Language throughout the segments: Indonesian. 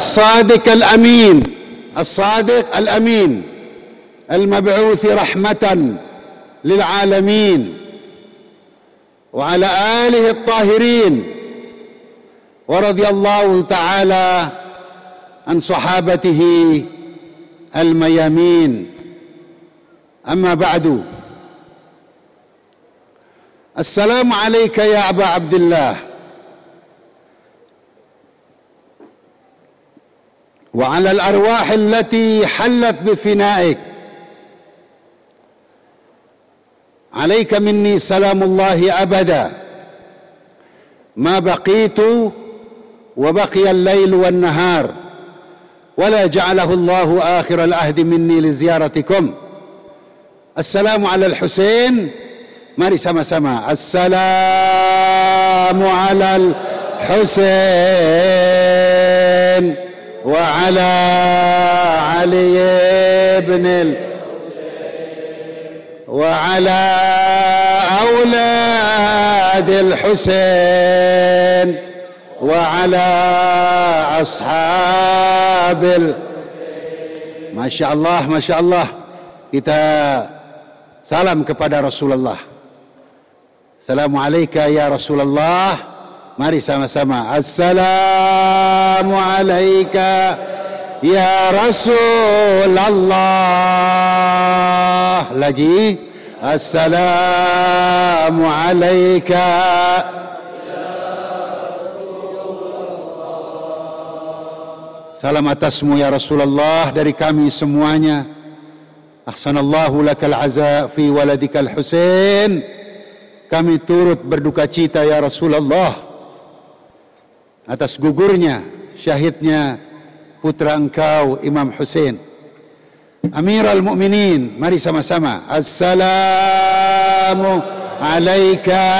الصادق الأمين الصادق الأمين المبعوث رحمة للعالمين وعلى آله الطاهرين ورضي الله تعالى عن صحابته الميامين. أما بعد السلام عليك يا أبا عبد الله. وعلى الأرواح التي حلت بفنائك. عليك مني سلام الله أبدا. ما بقيت وبقي الليل والنهار. ولا جعله الله آخر العهد مني لزيارتكم. السلام على الحسين. mari sama-sama Assalamu ala al-Husain ala Ali ibn al وعلى أولاد الحسين وعلى أصحاب ال... ما شاء الله ما شاء الله kita salam kepada Rasulullah Assalamualaikum ya Rasulullah mari sama-sama. Assalamualaikum ya Rasulullah lagi. Assalamu alayka Salam atasmu ya Rasulullah dari kami semuanya. Ahsanallahu lakal aza fi waladikal Husain. Kami turut berduka cita ya Rasulullah Atas gugurnya syahidnya putra engkau Imam Hussein Amirul Mukminin mari sama-sama. Assalamu alayka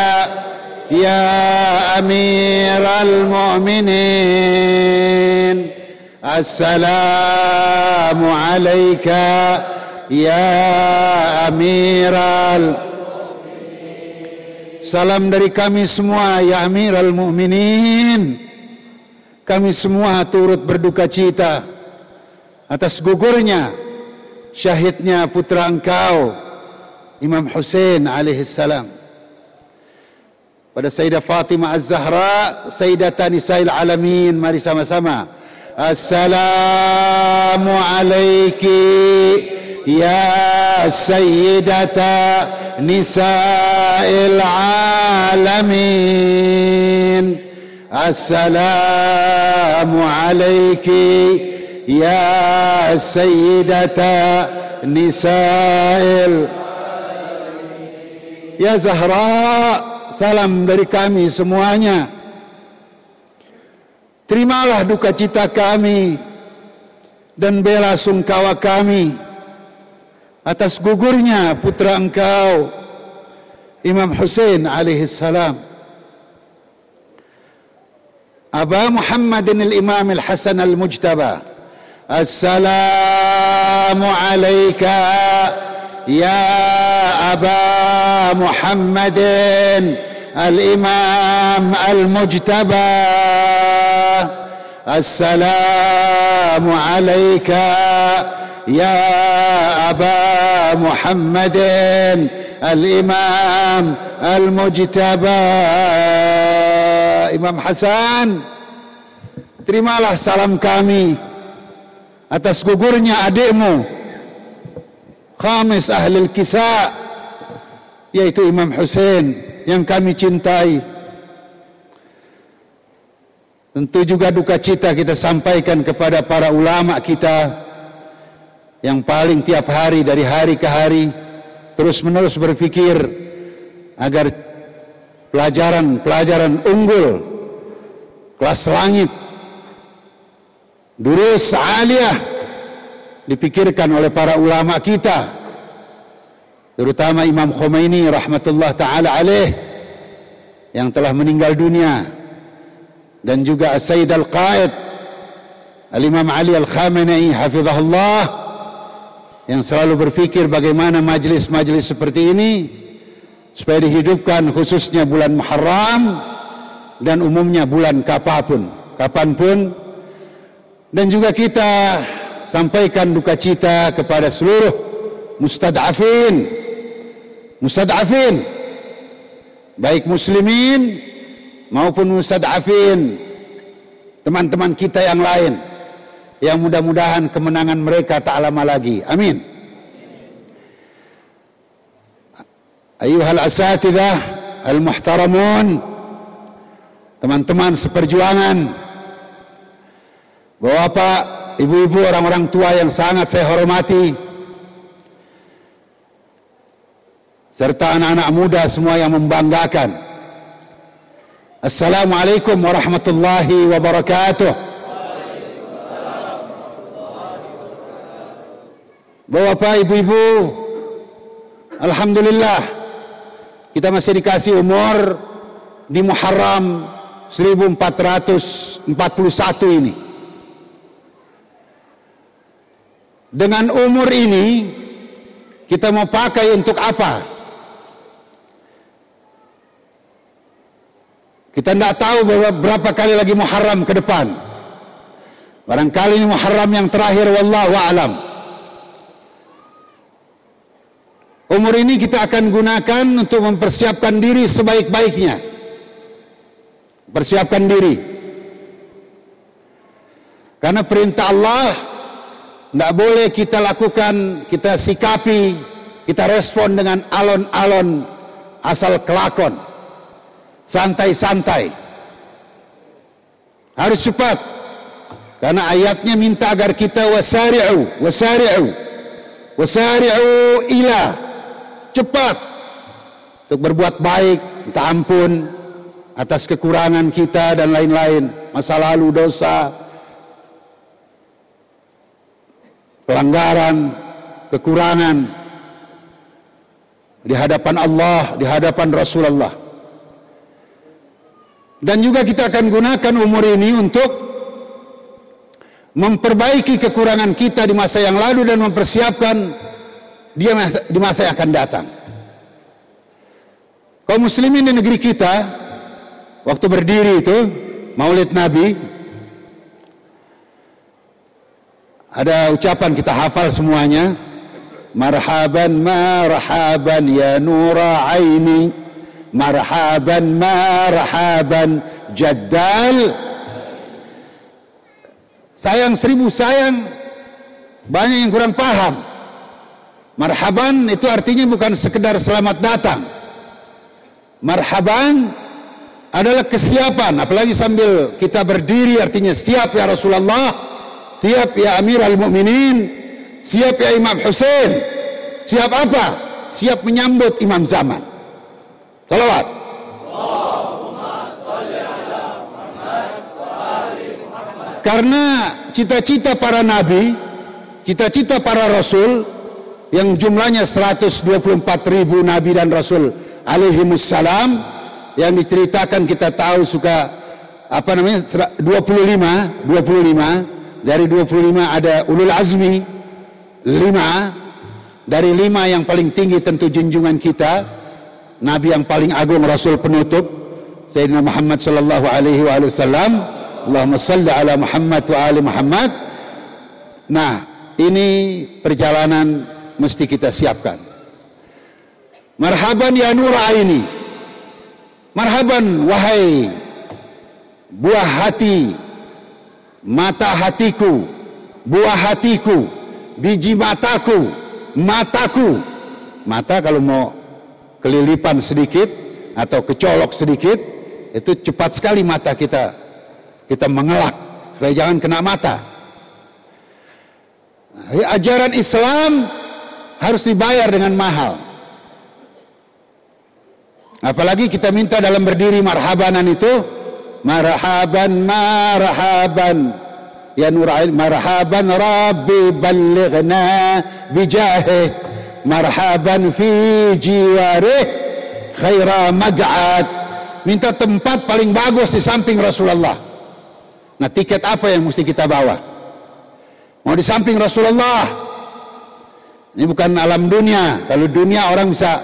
ya Amirul Mukminin Assalamu alayka ya Amirul Salam dari kami semua ya Amirul Mukminin kami semua turut berduka cita atas gugurnya syahidnya putra engkau Imam Hussein alaihi salam. Pada Sayyidah Fatimah Az-Zahra Sayyidatan Nisa'il Alamin mari sama-sama. Assalamu alayki ya Sayyidata Nisa'il Alamin Assalamu alayki يا سيدة نساء Ya Zahra Salam dari kami semuanya Terimalah duka cita kami Dan bela sungkawa kami Atas gugurnya putra engkau Imam Hussein alaihi salam Aba Muhammadin al-Imam al-Hasan al-Mujtabah السلام عليك يا أبا محمد الإمام المجتبى. السلام عليك يا أبا محمد الإمام المجتبى. Imam Hasan. Terimalah salam kami atas gugurnya adikmu khamis ahli kisah yaitu Imam Hussein yang kami cintai. Tentu juga duka cita kita sampaikan kepada para ulama kita yang paling tiap hari dari hari ke hari terus menerus berfikir agar pelajaran-pelajaran unggul. Kelas langit. Durus aliyah. Dipikirkan oleh para ulama kita. Terutama Imam Khomeini rahmatullah taala alaih yang telah meninggal dunia. Dan juga Sayyid Al-Qaid Al-Imam Ali Al-Khamenei hafizahullah yang selalu berfikir bagaimana majlis-majlis seperti ini supaya dihidupkan khususnya bulan Muharram dan umumnya bulan kapapun kapan pun. Dan juga kita sampaikan duka cita kepada seluruh mustad'afin. Mustad'afin baik muslimin maupun mustad'afin teman-teman kita yang lain yang mudah-mudahan kemenangan mereka tak lama lagi. Amin ayuhal asatidah al-muhtaramun teman-teman seperjuangan Bapak, ibu-ibu, orang-orang tua yang sangat saya hormati, serta anak-anak muda semua yang membanggakan. Assalamualaikum warahmatullahi wabarakatuh. Bapak, ibu-ibu, Alhamdulillah kita masih dikasih umur di Muharram 1441 ini. Dengan umur ini kita mau pakai untuk apa? Kita tidak tahu berapa kali lagi Muharram ke depan. Barangkali ini Muharram yang terakhir wallahu a'lam. Umur ini kita akan gunakan untuk mempersiapkan diri sebaik-baiknya. Persiapkan diri. Karena perintah Allah tidak boleh kita lakukan, kita sikapi, kita respon dengan alon-alon asal kelakon. Santai-santai. Harus cepat. Karena ayatnya minta agar kita wasari'u, wasari'u, wasari'u ila. Cepat. Untuk berbuat baik, minta ampun atas kekurangan kita dan lain-lain. Masa lalu dosa, pelanggaran, kekurangan di hadapan Allah, di hadapan Rasulullah. Dan juga kita akan gunakan umur ini untuk memperbaiki kekurangan kita di masa yang lalu dan mempersiapkan dia di masa yang akan datang. Kaum muslimin di negeri kita waktu berdiri itu Maulid Nabi Ada ucapan kita hafal semuanya. Marhaban marhaban ya nura aini. Marhaban marhaban jaddal. Sayang seribu sayang. Banyak yang kurang paham. Marhaban itu artinya bukan sekedar selamat datang. Marhaban adalah kesiapan. Apalagi sambil kita berdiri artinya siap ya Rasulullah. Siap ya Amir al-Mu'minin Siap ya Imam Hussein Siap apa? Siap menyambut Imam Zaman Salawat Karena cita-cita para nabi Cita-cita para rasul Yang jumlahnya 124 ribu nabi dan rasul Alaihimussalam Yang diceritakan kita tahu suka Apa namanya 25 25 dari 25 ada ulul azmi 5 dari 5 yang paling tinggi tentu junjungan kita nabi yang paling agung rasul penutup Sayyidina Muhammad sallallahu alaihi wasallam. Allahumma salli ala Muhammad wa ali Muhammad. Nah ini perjalanan mesti kita siapkan marhaban ya nur aini marhaban wahai buah hati mata hatiku, buah hatiku, biji mataku, mataku. Mata kalau mau kelilipan sedikit atau kecolok sedikit, itu cepat sekali mata kita kita mengelak supaya jangan kena mata. Ajaran Islam harus dibayar dengan mahal. Apalagi kita minta dalam berdiri marhabanan itu marhaban marhaban. Ya nurail marhaban rabbi ballighna bijahih marhaban fi jiwarih khaira mag'ad. Minta tempat paling bagus di samping Rasulullah. Nah tiket apa yang mesti kita bawa? Mau di samping Rasulullah ini bukan alam dunia kalau dunia orang bisa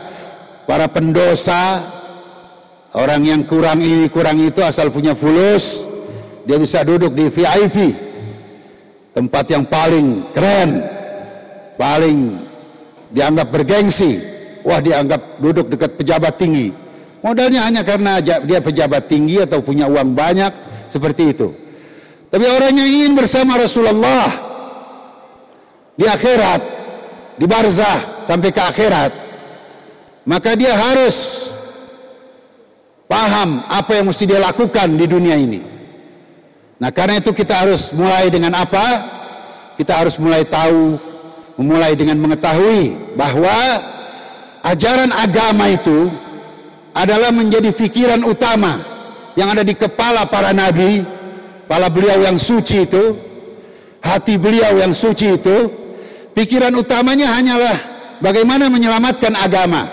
para pendosa Orang yang kurang ini kurang itu asal punya fulus dia bisa duduk di VIP. tempat yang paling keren, paling dianggap bergengsi. Wah dianggap duduk dekat pejabat tinggi. Modalnya hanya karena dia pejabat tinggi atau punya uang banyak seperti itu. Tapi orang yang ingin bersama Rasulullah di akhirat, di barzah sampai ke akhirat, maka dia harus paham apa yang mesti dia lakukan di dunia ini. Nah, karena itu kita harus mulai dengan apa? Kita harus mulai tahu, memulai dengan mengetahui bahwa ajaran agama itu adalah menjadi pikiran utama yang ada di kepala para nabi, para beliau yang suci itu, hati beliau yang suci itu, pikiran utamanya hanyalah bagaimana menyelamatkan agama.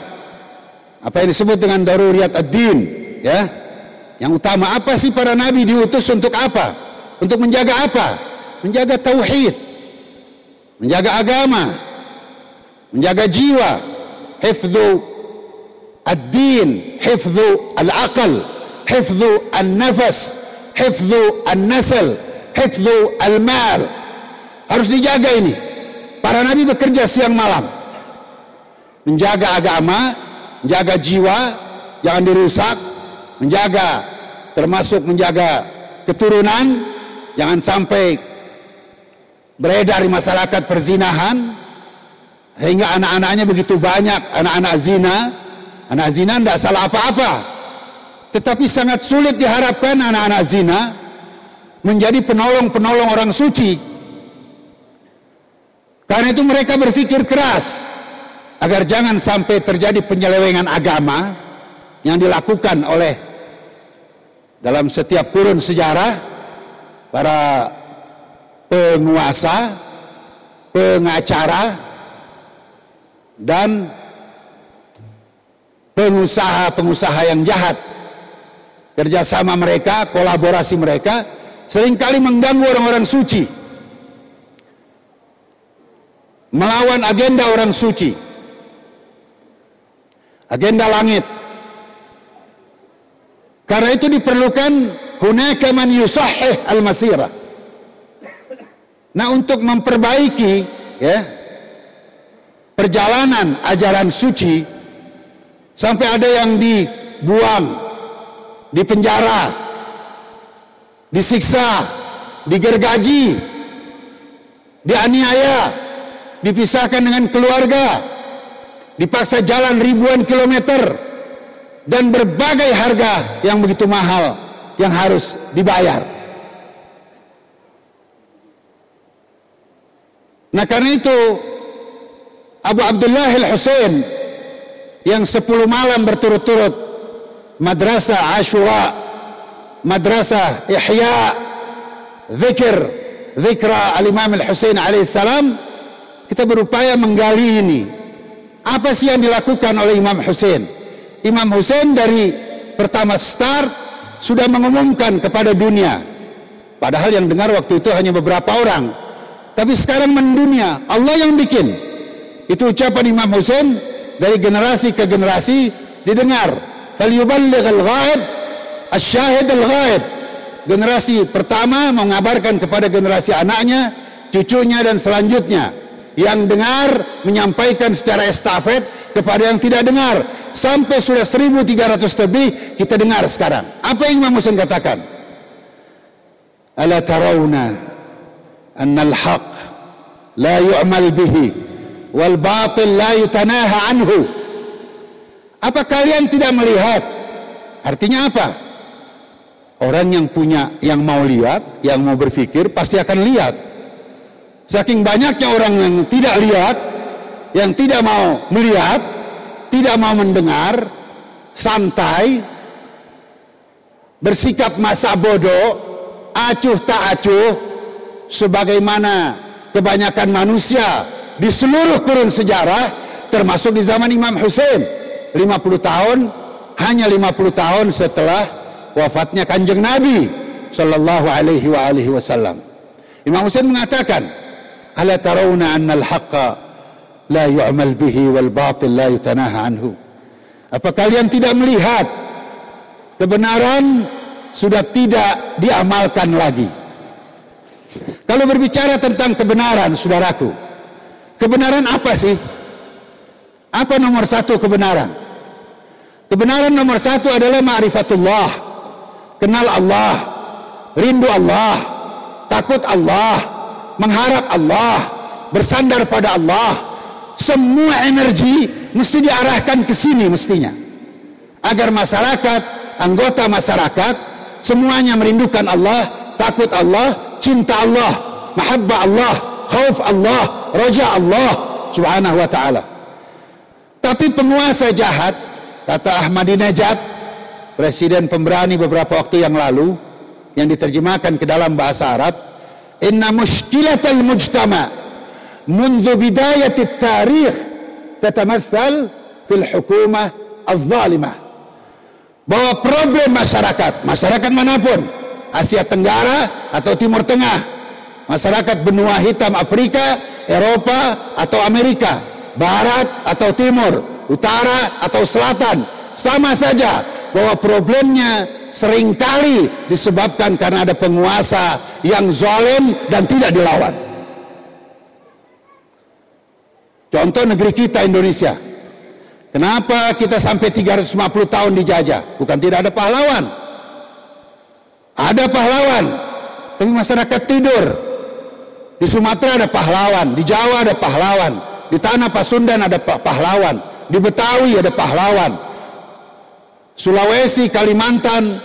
Apa yang disebut dengan daruriyat ad-din, ya yang utama apa sih para nabi diutus untuk apa? Untuk menjaga apa? Menjaga tauhid. Menjaga agama. Menjaga jiwa. Hifdhu ad-din, hifdhu al-aqal, hifdhu an-nafas, hifdhu an-nasl, hifdhu al-mal. Harus dijaga ini. Para nabi bekerja siang malam. Menjaga agama, menjaga jiwa, jangan dirusak, menjaga termasuk menjaga keturunan jangan sampai beredar di masyarakat perzinahan hingga anak-anaknya begitu banyak anak-anak zina. Anak zina tidak salah apa-apa. Tetapi sangat sulit diharapkan anak-anak zina menjadi penolong-penolong orang suci karena itu mereka berpikir keras agar jangan sampai terjadi penyelewengan agama yang dilakukan oleh dalam setiap kurun sejarah para penguasa, pengacara dan pengusaha-pengusaha yang jahat. Kerjasama mereka, kolaborasi mereka sering kali mengganggu orang-orang suci melawan agenda orang suci agenda langit karena itu diperlukan hunaka man yusahih al-masirah. Nah, untuk memperbaiki ya perjalanan ajaran suci sampai ada yang dibuang, dipenjara, disiksa, digergaji, dianiaya, dipisahkan dengan keluarga, dipaksa jalan ribuan kilometer dan berbagai harga yang begitu mahal yang harus dibayar. Nah karena itu Abu Abdullah Al-Husain yang sepuluh malam berturut-turut madrasah Ashura madrasah Ihya zikir zikra al-Imam Al-Husain alaihissalam kita berupaya menggali ini apa sih yang dilakukan oleh Imam Husain Imam Hussein dari pertama start sudah mengumumkan kepada dunia. Padahal yang dengar waktu itu hanya beberapa orang. Tapi sekarang mendunia, Allah yang bikin. Itu ucapan Imam Hussein dari generasi ke generasi didengar. Al-ghaib. Generasi pertama mengabarkan kepada generasi anaknya, cucunya dan selanjutnya. Yang dengar menyampaikan secara estafet kepada yang tidak dengar sampai sudah 1300 lebih kita dengar sekarang. Apa yang Imam Husain katakan? Ala tarawna anna al-haq la yu'mal bihi wal batil la yutanaha anhu. Apa kalian tidak melihat? Artinya apa? Orang yang punya, yang mau lihat, yang mau berpikir pasti akan lihat. Saking banyaknya orang yang tidak lihat, yang tidak mau melihat, tidak mau mendengar, santai, bersikap masa bodoh, acuh tak acuh, sebagaimana kebanyakan manusia di seluruh kurun sejarah, termasuk di zaman Imam Hussein, 50 tahun, hanya 50 tahun setelah wafatnya kanjeng Nabi Sallallahu Alaihi Wasallam. Imam Hussein mengatakan, Ala tarawna anna al-haqqa la yu'mal bihi wal batil la yutanaha anhu. Apa kalian tidak melihat kebenaran sudah tidak diamalkan lagi? Kalau berbicara tentang kebenaran, saudaraku, kebenaran apa sih? Apa nomor satu kebenaran? Kebenaran nomor satu adalah ma'rifatullah. Kenal Allah. Rindu Allah. Takut Allah. Mengharap Allah. Bersandar pada Allah. Semua energi mesti diarahkan ke sini mestinya. Agar masyarakat, anggota masyarakat, semuanya merindukan Allah, takut Allah, cinta Allah, mahabbah Allah, khauf Allah, raja Allah subhanahu wa ta'ala. Tapi penguasa jahat, kata Ahmadinejad, presiden pemberani beberapa waktu yang lalu, yang diterjemahkan ke dalam bahasa Arab, inna mushkilatal mujtama mundu bidayatit tarikh tatamathal fil hukumah al-zalimah. Bahwa problem masyarakat, masyarakat mana pun, Asia Tenggara atau Timur Tengah, masyarakat benua hitam Afrika, Eropa atau Amerika, barat atau timur, utara atau selatan, sama saja bahwa problemnya sering kali disebabkan karena ada penguasa yang zalim dan tidak dilawan. Contoh negeri kita Indonesia. Kenapa kita sampai 350 tahun dijajah? Bukan tidak ada pahlawan. Ada pahlawan, tapi masyarakat tidur. Di Sumatera ada pahlawan, di Jawa ada pahlawan, di tanah Pasundan ada pahlawan, di Betawi ada pahlawan. Sulawesi, Kalimantan,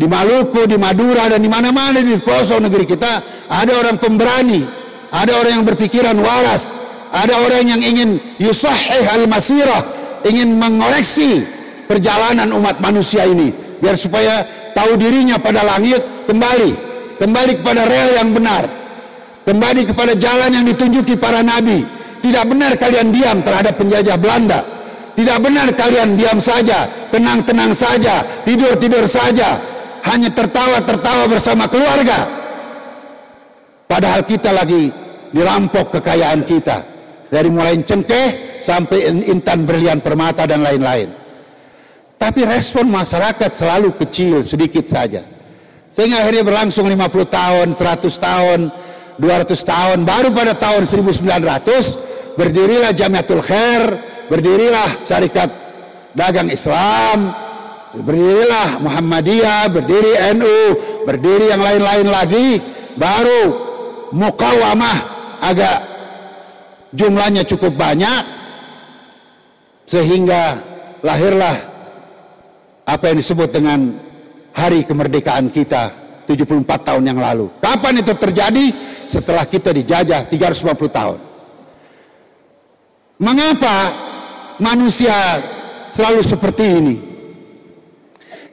di Maluku, di Madura dan di mana-mana di pelosok negeri kita ada orang pemberani, ada orang yang berpikiran waras, ada orang yang ingin yusahih al-masirah, ingin mengoreksi perjalanan umat manusia ini biar supaya tahu dirinya pada langit kembali, kembali kepada rel yang benar, kembali kepada jalan yang ditunjuki para nabi, tidak benar kalian diam terhadap penjajah Belanda. Tidak benar kalian diam saja, tenang-tenang saja, tidur-tidur saja, hanya tertawa-tertawa bersama keluarga. Padahal kita lagi dirampok kekayaan kita. Dari mulai cengkeh sampai intan berlian permata dan lain-lain. Tapi respon masyarakat selalu kecil, sedikit saja. Sehingga akhirnya berlangsung 50 tahun, 100 tahun, 200 tahun, baru pada tahun 1900 berdirilah Jamiatul Khair, berdirilah Syarikat Dagang Islam, berdirilah Muhammadiyah, berdiri NU, berdiri yang lain-lain lagi, baru mukawamah agak jumlahnya cukup banyak sehingga lahirlah apa yang disebut dengan hari kemerdekaan kita 74 tahun yang lalu. Kapan itu terjadi? Setelah kita dijajah 350 tahun. Mengapa manusia selalu seperti ini?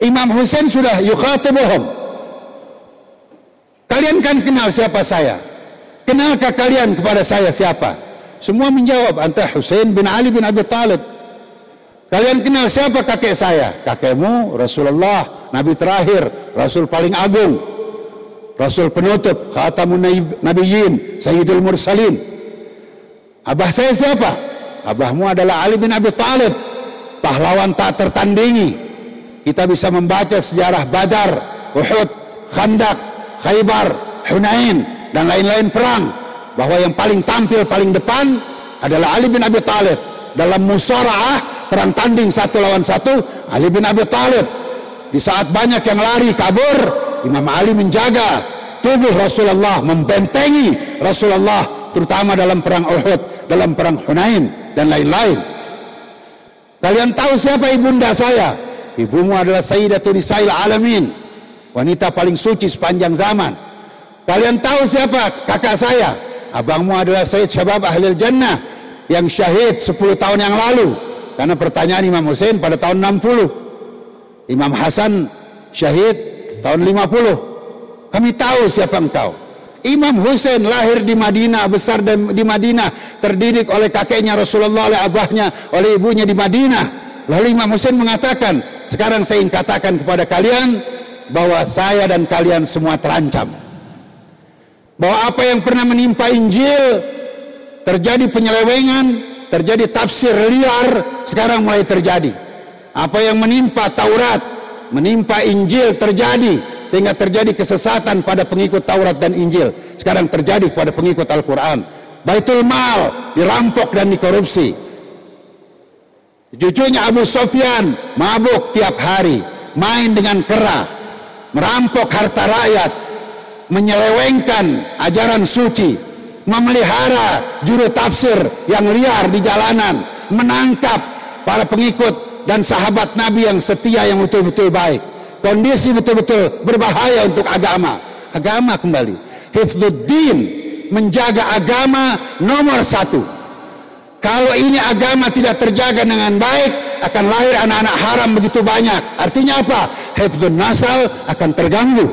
Imam Hussein sudah yukhatibuhum. Kalian kan kenal siapa saya? Kenalkah kalian kepada saya siapa? Semua menjawab, anta Hussein bin Ali bin Abi Talib. Kalian kenal siapa kakek saya? Kakekmu Rasulullah, Nabi terakhir, Rasul paling agung. Rasul penutup, khatamun nabiyyin, sayyidul mursalin. Abah saya siapa? Abahmu adalah Ali bin Abi Talib. Pahlawan tak tertandingi. Kita bisa membaca sejarah Badar Uhud Khandak Khaybar Hunain dan lain-lain perang. Bahwa yang paling tampil paling depan adalah Ali bin Abi Talib. Dalam musaraah perang tanding satu lawan satu Ali bin Abi Talib. Di saat banyak yang lari kabur Imam Ali menjaga tubuh Rasulullah membentengi Rasulullah terutama dalam perang Uhud dalam perang Hunain dan lain-lain. Kalian tahu siapa ibunda saya? Ibumu adalah Sayyidatul Nisail Alamin. Wanita paling suci sepanjang zaman. Kalian tahu siapa kakak saya? Abangmu adalah Sayyid Syabab Ahlil Jannah yang syahid 10 tahun yang lalu. Karena pertanyaan Imam Hussein pada tahun 60. Imam Hasan syahid tahun 50. Kami tahu siapa engkau. Imam Hussein lahir di Madinah, besar di Madinah, terdidik oleh kakeknya Rasulullah, oleh abahnya, oleh ibunya di Madinah. Lalu Imam Hussein mengatakan, sekarang saya ingin katakan kepada kalian bahwa saya dan kalian semua terancam. Bahwa apa yang pernah menimpa Injil terjadi penyelewengan, terjadi tafsir liar, sekarang mulai terjadi. Apa yang menimpa Taurat, menimpa Injil terjadi, sehingga terjadi kesesatan pada pengikut Taurat dan Injil. Sekarang terjadi pada pengikut Al-Quran. Baitul Mal dirampok dan dikorupsi. Cucunya Abu Sofyan mabuk tiap hari, main dengan kera, merampok harta rakyat, menyelewengkan ajaran suci, memelihara juru tafsir yang liar di jalanan, menangkap para pengikut dan sahabat Nabi yang setia yang betul-betul baik. Kondisi betul-betul berbahaya untuk agama. Agama kembali. Hifzuddin menjaga agama nomor satu. Kalau ini agama tidak terjaga dengan baik, akan lahir anak-anak haram begitu banyak. Artinya apa? Hifzun nasal akan terganggu.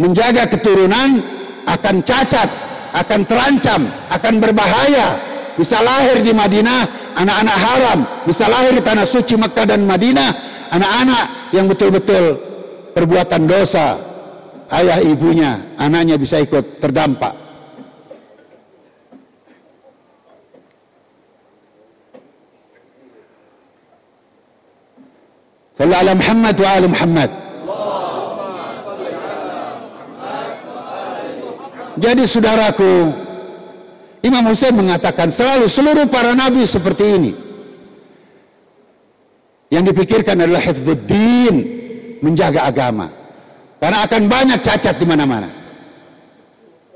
Menjaga keturunan akan cacat, akan terancam, akan berbahaya. Bisa lahir di Madinah anak-anak haram, bisa lahir di tanah suci Mekah dan Madinah anak-anak yang betul-betul perbuatan dosa. Ayah ibunya, anaknya bisa ikut terdampak. Sallallahu ala Muhammad wa ala Muhammad. Jadi saudaraku, Imam Hussein mengatakan selalu seluruh para nabi seperti ini. Yang dipikirkan adalah hifdzuddin, menjaga agama. Karena akan banyak cacat di mana-mana.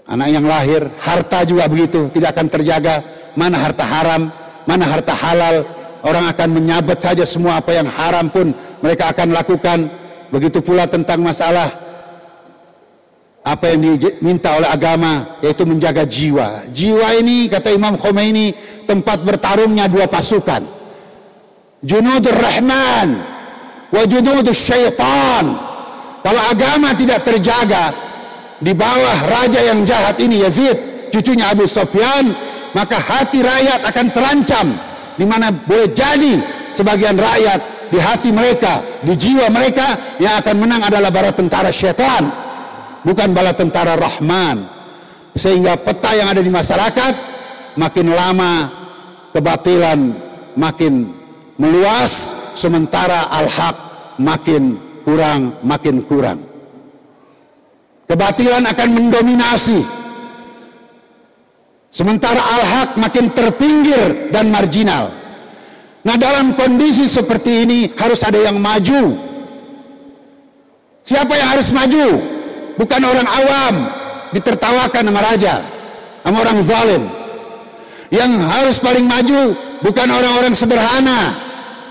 Anak yang lahir, harta juga begitu, tidak akan terjaga. Mana harta haram, mana harta halal. Orang akan menyabat saja semua apa yang haram pun mereka akan lakukan. Begitu pula tentang masalah apa yang diminta oleh agama yaitu menjaga jiwa. Jiwa ini kata Imam Khomeini tempat bertarungnya dua pasukan. Junudur Rahman wa junudur syaitan. Kalau agama tidak terjaga di bawah raja yang jahat ini Yazid, cucunya Abu Sufyan, maka hati rakyat akan terancam di mana boleh jadi sebagian rakyat di hati mereka, di jiwa mereka yang akan menang adalah bala tentara syaitan bukan bala tentara Rahman sehingga peta yang ada di masyarakat makin lama kebatilan makin meluas sementara al-haq makin kurang makin kurang. Kebatilan akan mendominasi. Sementara al-haq makin terpinggir dan marginal. Nah dalam kondisi seperti ini harus ada yang maju. Siapa yang harus maju? Bukan orang awam ditertawakan sama raja sama orang zalim. Yang harus paling maju bukan orang-orang sederhana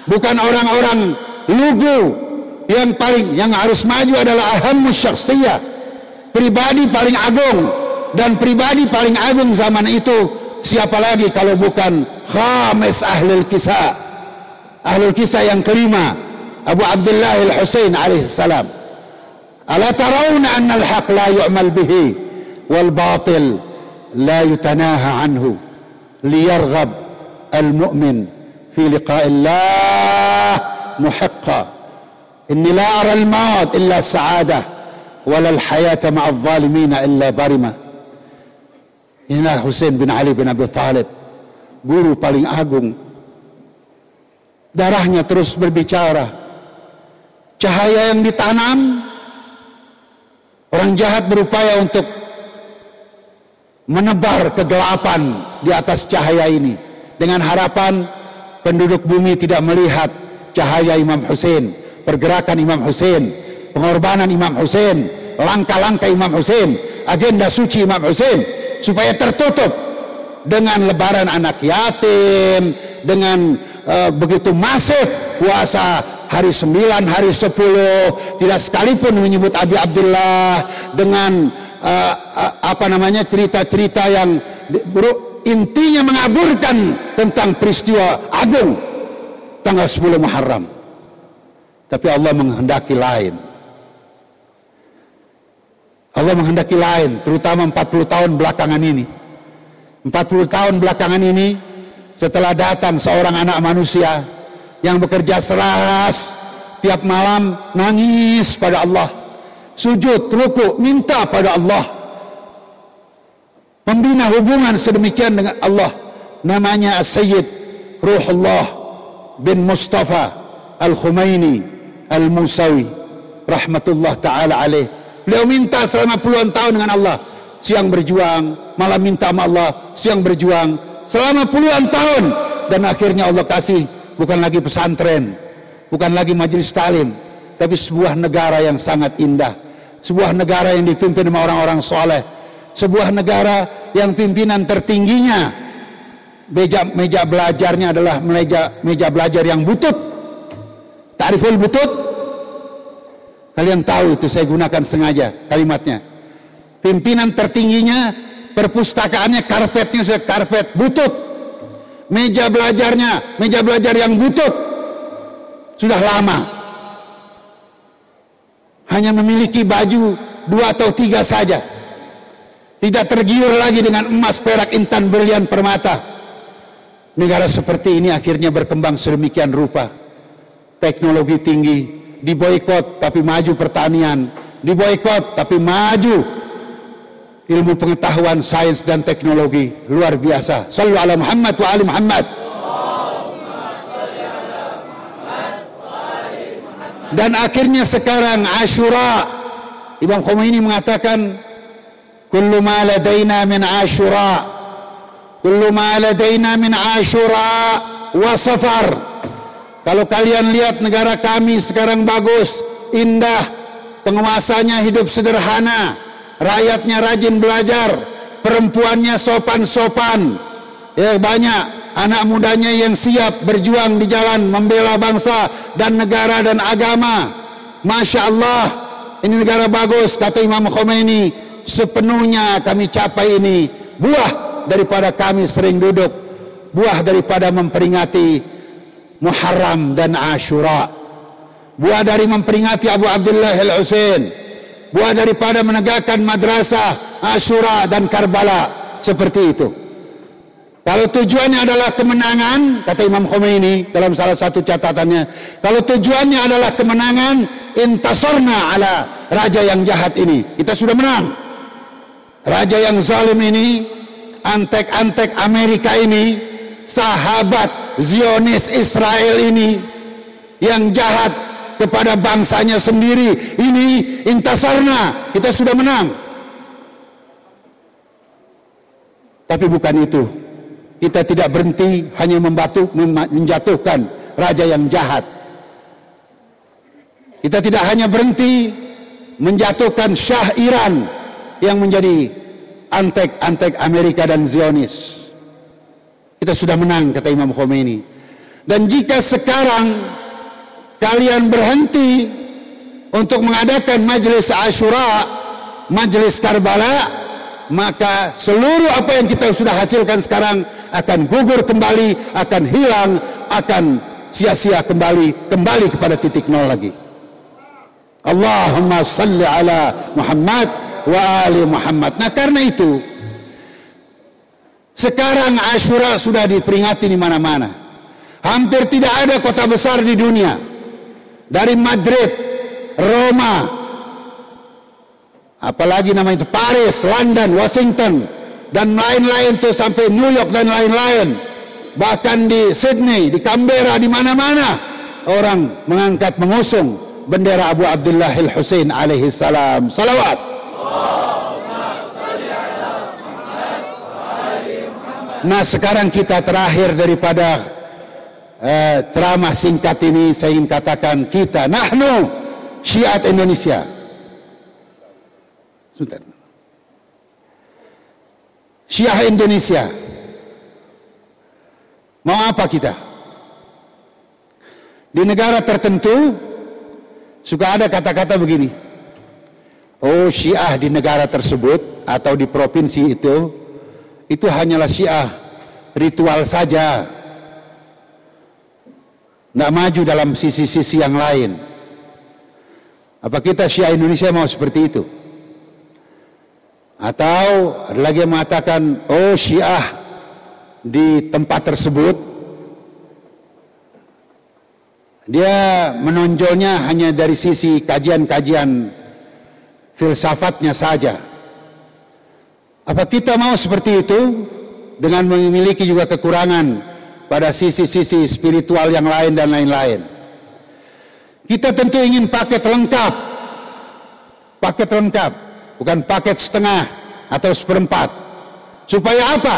bukan orang-orang lugu. Yang paling yang harus maju adalah ahammu syakhsiyah. Pribadi paling agung. Dan pribadi paling agung zaman itu siapa lagi kalau bukan khamis ahlul kisah? Ahlul kisah yang kelima Abu Abdullah al-Husain alaihissalam ala tarawna anna al-haq la yu'mal bihi wal batil la yutanaha anhu. Liyarghab al-mu'min. في لقاء الله محقا إني لا أرى الموت إلا سعادة ولا الحياة مع الظالمين إلا برمة Inilah Hussein bin Ali bin Abi Talib Guru paling agung Darahnya terus berbicara Cahaya yang ditanam Orang jahat berupaya untuk menebar kegelapan di atas cahaya ini dengan harapan penduduk bumi tidak melihat cahaya Imam Hussein, pergerakan Imam Hussein, pengorbanan Imam Hussein, langkah-langkah Imam Hussein, agenda suci Imam Hussein supaya tertutup dengan lebaran anak yatim, dengan uh, begitu masif puasa hari sembilan, hari sepuluh, tidak sekalipun menyebut Abi Abdullah dengan uh, apa namanya cerita-cerita yang intinya mengaburkan tentang peristiwa agung tanggal 10 Muharram. Tapi Allah menghendaki lain. Allah menghendaki lain, terutama 40 tahun belakangan ini. 40 tahun belakangan ini setelah datang seorang anak manusia yang bekerja seras tiap malam nangis pada Allah sujud ruku minta pada Allah membina hubungan sedemikian dengan Allah. Namanya Sayyid Ruhullah bin Mustafa Al-Khumaini Al-Musawi rahmatullah taala alaih. Beliau minta selama puluhan tahun dengan Allah, siang berjuang, malam minta sama Allah, siang berjuang. Selama puluhan tahun. Dan akhirnya Allah kasih bukan lagi pesantren, bukan lagi majelis talim, tapi sebuah negara yang sangat indah, sebuah negara yang dipimpin oleh orang-orang soleh, sebuah negara yang pimpinan tertingginya meja meja belajarnya adalah meja meja belajar yang butut. Ta'riful butut? Kalian tahu itu saya gunakan sengaja kalimatnya. Pimpinan tertingginya perpustakaannya karpetnya sudah karpet butut. Meja belajarnya, meja belajar yang butut. Sudah lama. Hanya memiliki baju dua atau tiga saja. Tidak tergiur lagi dengan emas, perak, intan, berlian, permata. Negara seperti ini akhirnya berkembang sedemikian rupa. Teknologi tinggi, diboikot tapi maju pertanian, diboikot tapi maju ilmu pengetahuan, sains dan teknologi luar biasa. Sallu ala Muhammad wa ali Muhammad. Dan akhirnya sekarang Ashura Imam Khomeini mengatakan kullu ma ladaina min ashura. Kullu ma ladaina min ashura wa kalau kalian lihat negara kami sekarang bagus indah penguasanya hidup sederhana rakyatnya rajin belajar perempuannya sopan-sopan ya banyak anak mudanya yang siap berjuang di jalan membela bangsa dan negara dan agama. Masya Allah ini negara bagus kata Imam Khomeini sepenuhnya kami capai ini buah daripada kami sering duduk buah daripada memperingati Muharram dan Ashura buah dari memperingati Abu Abdullah Al-Husain buah daripada menegakkan madrasah Ashura dan Karbala seperti itu. Kalau tujuannya adalah kemenangan kata Imam Khomeini dalam salah satu catatannya kalau tujuannya adalah kemenangan intasorna ala raja yang jahat ini. Kita sudah menang Raja yang zalim ini, antek-antek Amerika ini, sahabat Zionis Israel ini, yang jahat kepada bangsanya sendiri, ini intasarna, kita sudah menang. Tapi bukan itu. Kita tidak berhenti hanya membatu, menjatuhkan raja yang jahat. Kita tidak hanya berhenti menjatuhkan Syah Iran yang menjadi antek-antek Amerika dan Zionis. Kita sudah menang kata Imam Khomeini. Dan jika sekarang kalian berhenti untuk mengadakan majelis Ashura, majelis Karbala, maka seluruh apa yang kita sudah hasilkan sekarang akan gugur kembali, akan hilang, akan sia-sia kembali, kembali kepada titik nol lagi. Allahumma salli ala Muhammad wa ali Muhammad. Nah karena itu sekarang Ashura sudah diperingati di mana-mana. Hampir tidak ada kota besar di dunia dari Madrid, Roma, apalagi nama itu Paris, London, Washington dan lain-lain tuh sampai New York dan lain-lain. Bahkan di Sydney, di Canberra, di mana-mana orang mengangkat mengusung bendera Abu Abdullah Al-Husain alaihi salam. Salawat. Nah sekarang kita terakhir daripada uh, ceramah singkat ini saya ingin katakan kita nahnu syiat Indonesia. Sebentar. Syiah Indonesia. Mau apa kita? Di negara tertentu suka ada kata-kata begini. Oh Syiah di negara tersebut atau di provinsi itu itu hanyalah syiah ritual saja. Tidak maju dalam sisi-sisi yang lain. Apa kita syiah Indonesia mau seperti itu? Atau ada lagi yang mengatakan oh syiah di tempat tersebut dia menonjolnya hanya dari sisi kajian-kajian filsafatnya saja apa kita mau seperti itu dengan memiliki juga kekurangan pada sisi-sisi spiritual yang lain dan lain-lain? Kita tentu ingin paket lengkap paket lengkap, bukan paket setengah atau seperempat. Supaya apa?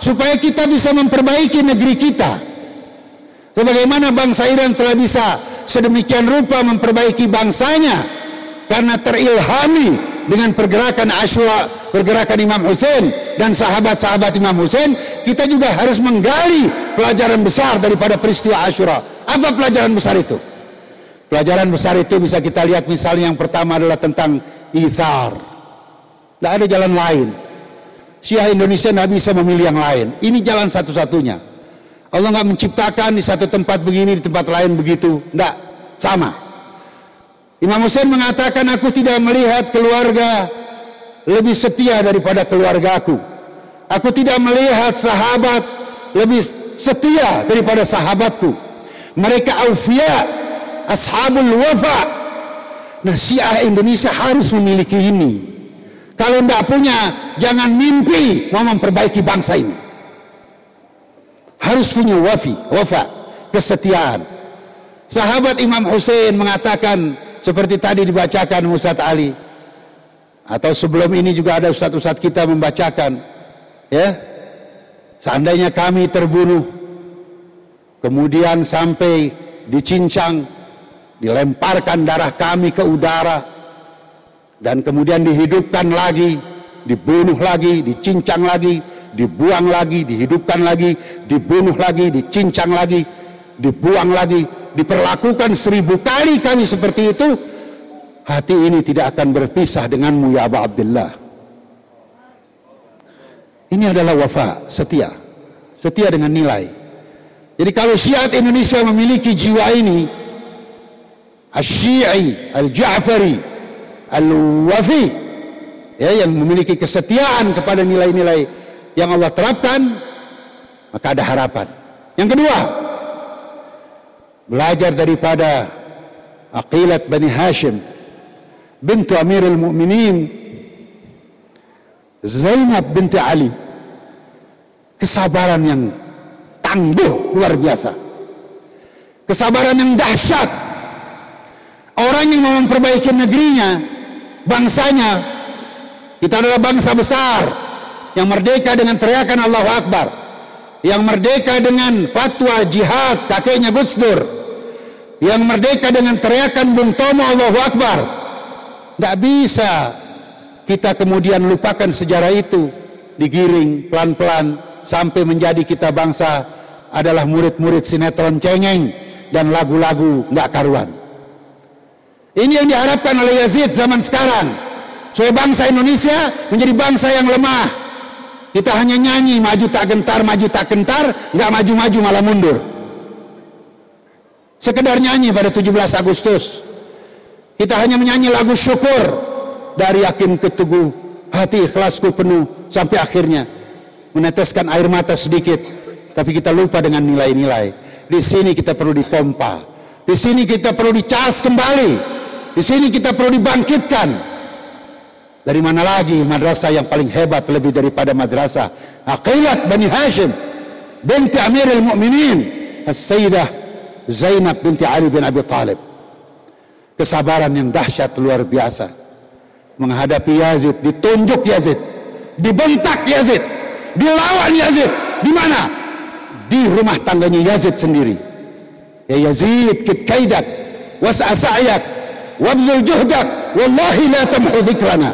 Supaya kita bisa memperbaiki negeri kita. Sebagaimana bangsa Iran telah bisa sedemikian rupa memperbaiki bangsanya karena terilhami dengan pergerakan Ashura, pergerakan Imam Hussein dan sahabat-sahabat Imam Hussein, kita juga harus menggali pelajaran besar daripada peristiwa Ashura. Apa pelajaran besar itu? Pelajaran besar itu bisa kita lihat misalnya yang pertama adalah tentang ithar. Tidak ada jalan lain. Syiah Indonesia tidak bisa memilih yang lain. Ini jalan satu-satunya. Allah nggak menciptakan di satu tempat begini, di tempat lain begitu. Tidak, sama. Imam Hussein mengatakan aku tidak melihat keluarga lebih setia daripada keluargaku. Aku tidak melihat sahabat lebih setia daripada sahabatku. Mereka aufiyah ashabul wafa. Nah Syiah Indonesia harus memiliki ini. Kalau tidak punya, jangan mimpi mau memperbaiki bangsa ini. Harus punya wafi, wafa, kesetiaan. Sahabat Imam Hussein mengatakan seperti tadi dibacakan Ustaz Ali. Atau sebelum ini juga ada ustaz-ustaz kita membacakan ya. Seandainya kami terbunuh kemudian sampai dicincang dilemparkan darah kami ke udara dan kemudian dihidupkan lagi dibunuh lagi dicincang lagi dibuang lagi dihidupkan lagi dibunuh lagi dicincang lagi dibuang lagi diperlakukan seribu kali kami seperti itu hati ini tidak akan berpisah denganmu ya Abu Abdullah. Ini adalah wafa setia. Setia dengan nilai. Jadi kalau syiat Indonesia memiliki jiwa ini Al-Syi'i, Al-Ja'fari, Al-Wafi ya, yang memiliki kesetiaan kepada nilai-nilai yang Allah terapkan maka ada harapan. Yang kedua, belajar daripada Aqilat Bani Hashim bintu Amirul Mu'minin Zainab binti Ali. Kesabaran yang tangguh luar biasa. Kesabaran yang dahsyat. Orang yang mau memperbaiki negerinya, bangsanya, kita adalah bangsa besar yang merdeka dengan teriakan Allahu Akbar, yang merdeka dengan fatwa jihad kakeknya Gus Dur, yang merdeka dengan teriakan Bung Tomo Allahu Akbar. Tidak bisa kita kemudian lupakan sejarah itu, digiring pelan-pelan sampai menjadi kita bangsa adalah murid-murid sinetron cengeng dan lagu-lagu nggak karuan. Ini yang diharapkan oleh Yazid zaman sekarang. Supaya bangsa Indonesia menjadi bangsa yang lemah. Kita hanya nyanyi maju tak gentar, maju tak gentar, nggak maju-maju malah mundur. Sekedar nyanyi pada 17 Agustus. Kita hanya menyanyi lagu syukur dari yakin ketuguh hati ikhlasku penuh sampai akhirnya. Meneteskan air mata sedikit tapi kita lupa dengan nilai-nilai. Di sini kita perlu dipompa. Di sini kita perlu dicas kembali. Di sini kita perlu dibangkitkan. Dari mana lagi madrasah yang paling hebat lebih daripada madrasah? Aqilat Bani Hashim binti Amirul Mu'minin As-Sayyidah Zainab binti Ali bin Abi Talib. Kesabaran yang dahsyat luar biasa menghadapi Yazid, ditunjuk Yazid, dibentak Yazid, dilawan Yazid. Di mana? Di rumah tangganya Yazid sendiri. Ya Yazid, kit kaidak, was'a sa'yak, wabzul juhdak wallahi la tamhu dhikrana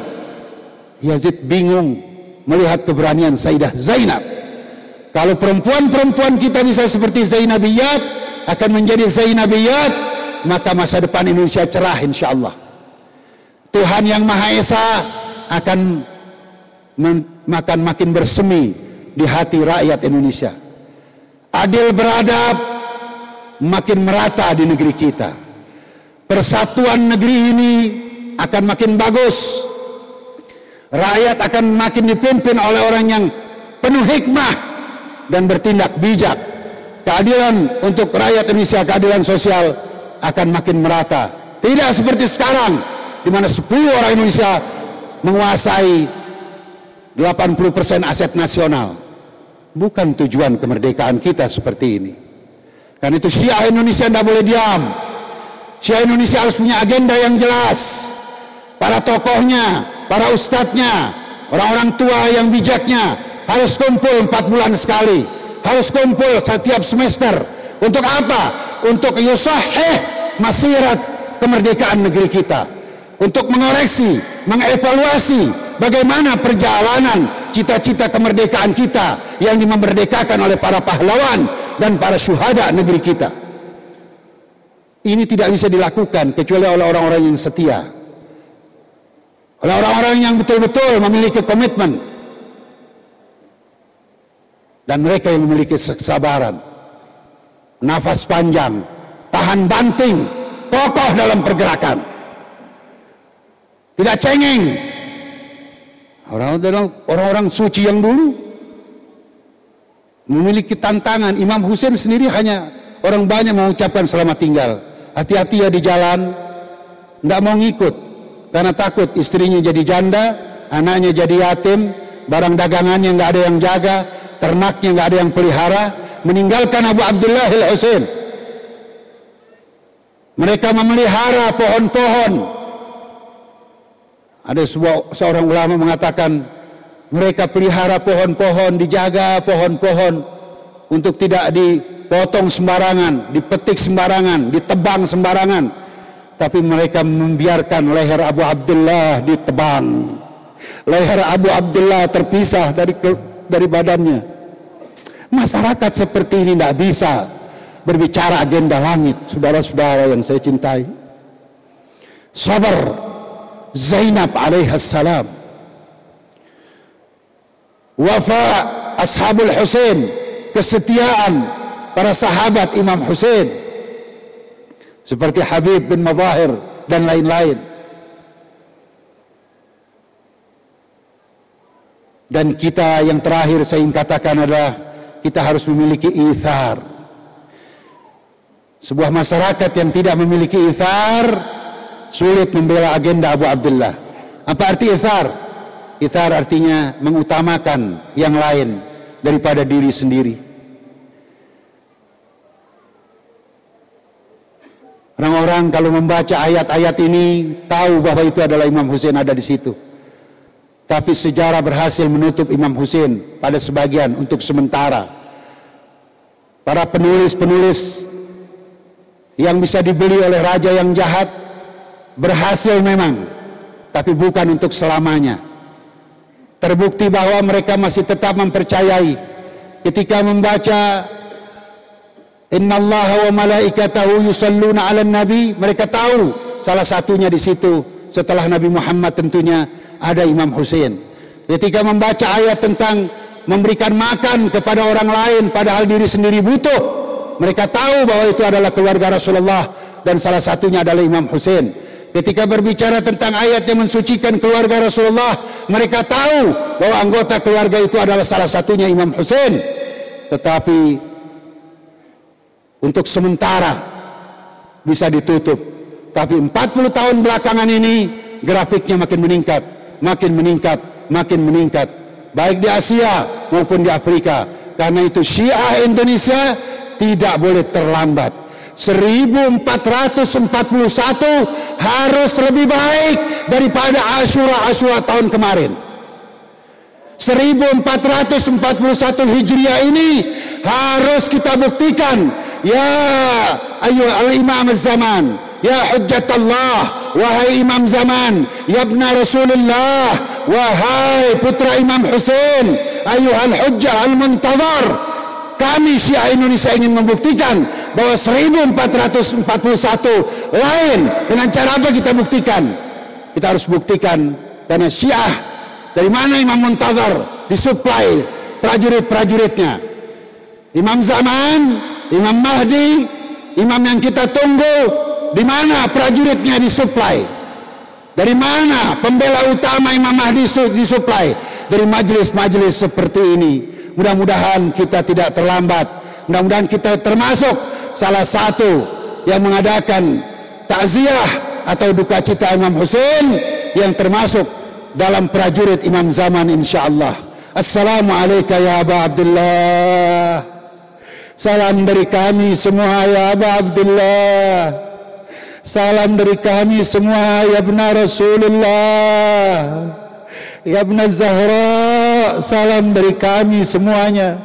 Yazid bingung melihat keberanian Sayyidah Zainab kalau perempuan-perempuan kita bisa seperti Zainabiyat akan menjadi Zainabiyat maka masa depan Indonesia cerah insyaallah. Tuhan yang Maha Esa akan makan makin bersemi di hati rakyat Indonesia. Adil beradab makin merata di negeri kita. Persatuan negeri ini akan makin bagus. Rakyat akan makin dipimpin oleh orang yang penuh hikmah dan bertindak bijak keadilan untuk rakyat Indonesia keadilan sosial akan makin merata. Tidak seperti sekarang di mana 10 orang Indonesia menguasai 80% aset nasional. Bukan tujuan kemerdekaan kita seperti ini. Karena itu Syiah Indonesia tidak boleh diam. Syiah Indonesia harus punya agenda yang jelas. para tokohnya, para ustadznya, orang-orang tua yang bijaknya harus kumpul empat bulan sekali, harus kumpul setiap semester. Untuk apa? Untuk yusahih masirat kemerdekaan negeri kita. Untuk mengoreksi, mengevaluasi bagaimana perjalanan cita-cita kemerdekaan kita yang dimerdekakan oleh para pahlawan dan para syuhada negeri kita. Ini tidak bisa dilakukan kecuali oleh orang-orang yang setia oleh orang-orang yang betul-betul memiliki komitmen dan mereka yang memiliki kesabaran nafas panjang tahan banting kokoh dalam pergerakan. Tidak cengeng. Orang-orang suci yang dulu memiliki tantangan. Imam Hussein sendiri hanya orang banyak mengucapkan selamat tinggal. Hati-hati ya di jalan. Tidak mau ngikut. Karena takut istrinya jadi janda, anaknya jadi yatim, barang dagangannya nggak ada yang jaga, ternaknya nggak ada yang pelihara, meninggalkan Abu Abdullah al Husain. Mereka memelihara pohon-pohon. Ada sebuah seorang ulama mengatakan mereka pelihara pohon-pohon, dijaga pohon-pohon untuk tidak dipotong sembarangan, dipetik sembarangan, ditebang sembarangan tapi mereka membiarkan leher Abu Abdullah ditebang. Leher Abu Abdullah terpisah dari dari badannya. Masyarakat seperti ini tidak bisa berbicara agenda langit, saudara-saudara yang saya cintai. Sabar Zainab alaihissalam. Wafa Ashabul Husain, kesetiaan para sahabat Imam Husain seperti Habib bin Mazahir dan lain-lain. Dan kita yang terakhir saya ingin katakan adalah kita harus memiliki ithar. Sebuah masyarakat yang tidak memiliki ithar sulit membela agenda Abu Abdullah. Apa arti ithar? Ithar artinya mengutamakan yang lain daripada diri sendiri. Orang-orang kalau membaca ayat-ayat ini tahu bahwa itu adalah Imam Hussein ada di situ. Tapi sejarah berhasil menutup Imam Hussein pada sebagian untuk sementara. Para penulis-penulis yang bisa dibeli oleh raja yang jahat berhasil memang, tapi bukan untuk selamanya. Terbukti bahwa mereka masih tetap mempercayai ketika membaca Inna Allah wa malaikatahu yusalluna ala nabi. Mereka tahu salah satunya di situ setelah Nabi Muhammad tentunya ada Imam Hussein. Ketika membaca ayat tentang memberikan makan kepada orang lain padahal diri sendiri butuh. Mereka tahu bahwa itu adalah keluarga Rasulullah dan salah satunya adalah Imam Hussein. Ketika berbicara tentang ayat yang mensucikan keluarga Rasulullah, mereka tahu bahwa anggota keluarga itu adalah salah satunya Imam Hussein. Tetapi untuk sementara bisa ditutup. Tapi 40 tahun belakangan ini grafiknya makin meningkat, makin meningkat, makin meningkat. Baik di Asia maupun di Afrika. Karena itu Syiah Indonesia tidak boleh terlambat. 1441 harus lebih baik daripada Ashura-Ashura tahun kemarin. 1441 Hijriah ini harus kita buktikan Ya ayuh al-imam zaman Ya Allah Wahai imam zaman Ya ibna Rasulullah Wahai putra imam Hussein Ayuh al-hujjah al-muntazar. Kami Syiah Indonesia ingin membuktikan Bahwa 1441 lain. Dengan cara apa kita buktikan? Kita harus buktikan Karena Syiah Dari mana imam muntazar Disuplai prajurit-prajuritnya. Imam zaman Imam Mahdi, imam yang kita tunggu, di mana prajuritnya disuplai? Dari mana pembela utama Imam Mahdi disuplai? Dari majelis-majelis seperti ini. Mudah-mudahan kita tidak terlambat. Mudah-mudahan kita termasuk salah satu yang mengadakan takziah atau duka cita Imam Hussein yang termasuk dalam prajurit Imam zaman insyaallah. Assalamualaikum ya Aba Abdullah. Salam dari kami semua ya Aba Abdullah. Salam dari kami semua ya benar Rasulullah. Ya benar Zahra. Salam dari kami semuanya.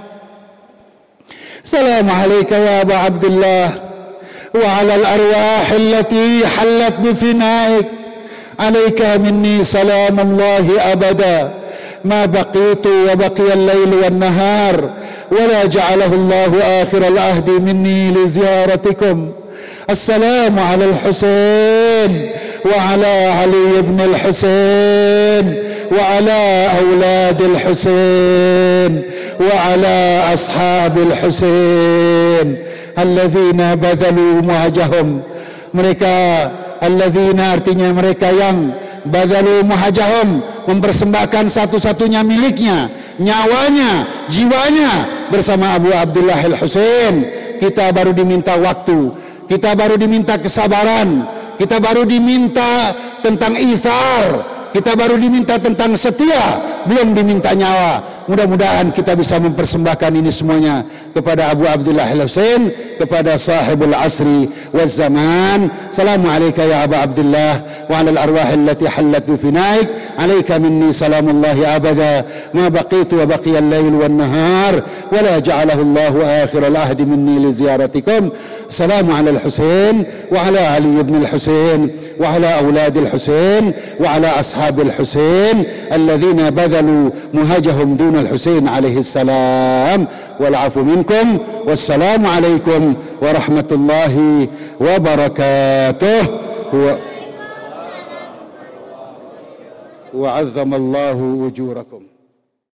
Assalamualaikum ya Abu Abdullah. وعلى الأرواح التي حلت بفنائك عليك مني سلام الله أبدا ما بقيت وبقي الليل والنهار ولا جعله الله آخر العهد مني لزيارتكم السلام على الحسين وعلى علي بن الحسين وعلى أولاد الحسين وعلى أصحاب الحسين الذين بذلوا معجهم mereka alladzina artinya mereka yang badalu muhajahum mempersembahkan satu-satunya miliknya nyawanya jiwanya bersama Abu Abdullah Al-Husain kita baru diminta waktu kita baru diminta kesabaran kita baru diminta tentang ithar kita baru diminta tentang setia belum diminta nyawa Mudah-mudahan kita bisa mempersembahkan ini semuanya kepada Abu Abdullah Al-Husain, kepada sahibul asri wal zaman. Assalamualaikum ya Abu Abdullah wa ala al-arwah allati hallat bi finaik. Minni salamullahi abada ma baqitu wa baqiya al-lail wan nahar wa la ja'alahu Allah akhir al-ahd minni li ziyaratikum. سلام على الحسين وعلى علي بن الحسين وعلى أولاد الحسين وعلى أصحاب الحسين الذين بذلوا مهجهم دون الحسين عليه السلام. والعفو منكم. والسلام عليكم ورحمة الله وبركاته. هو وعظم الله أجوركم.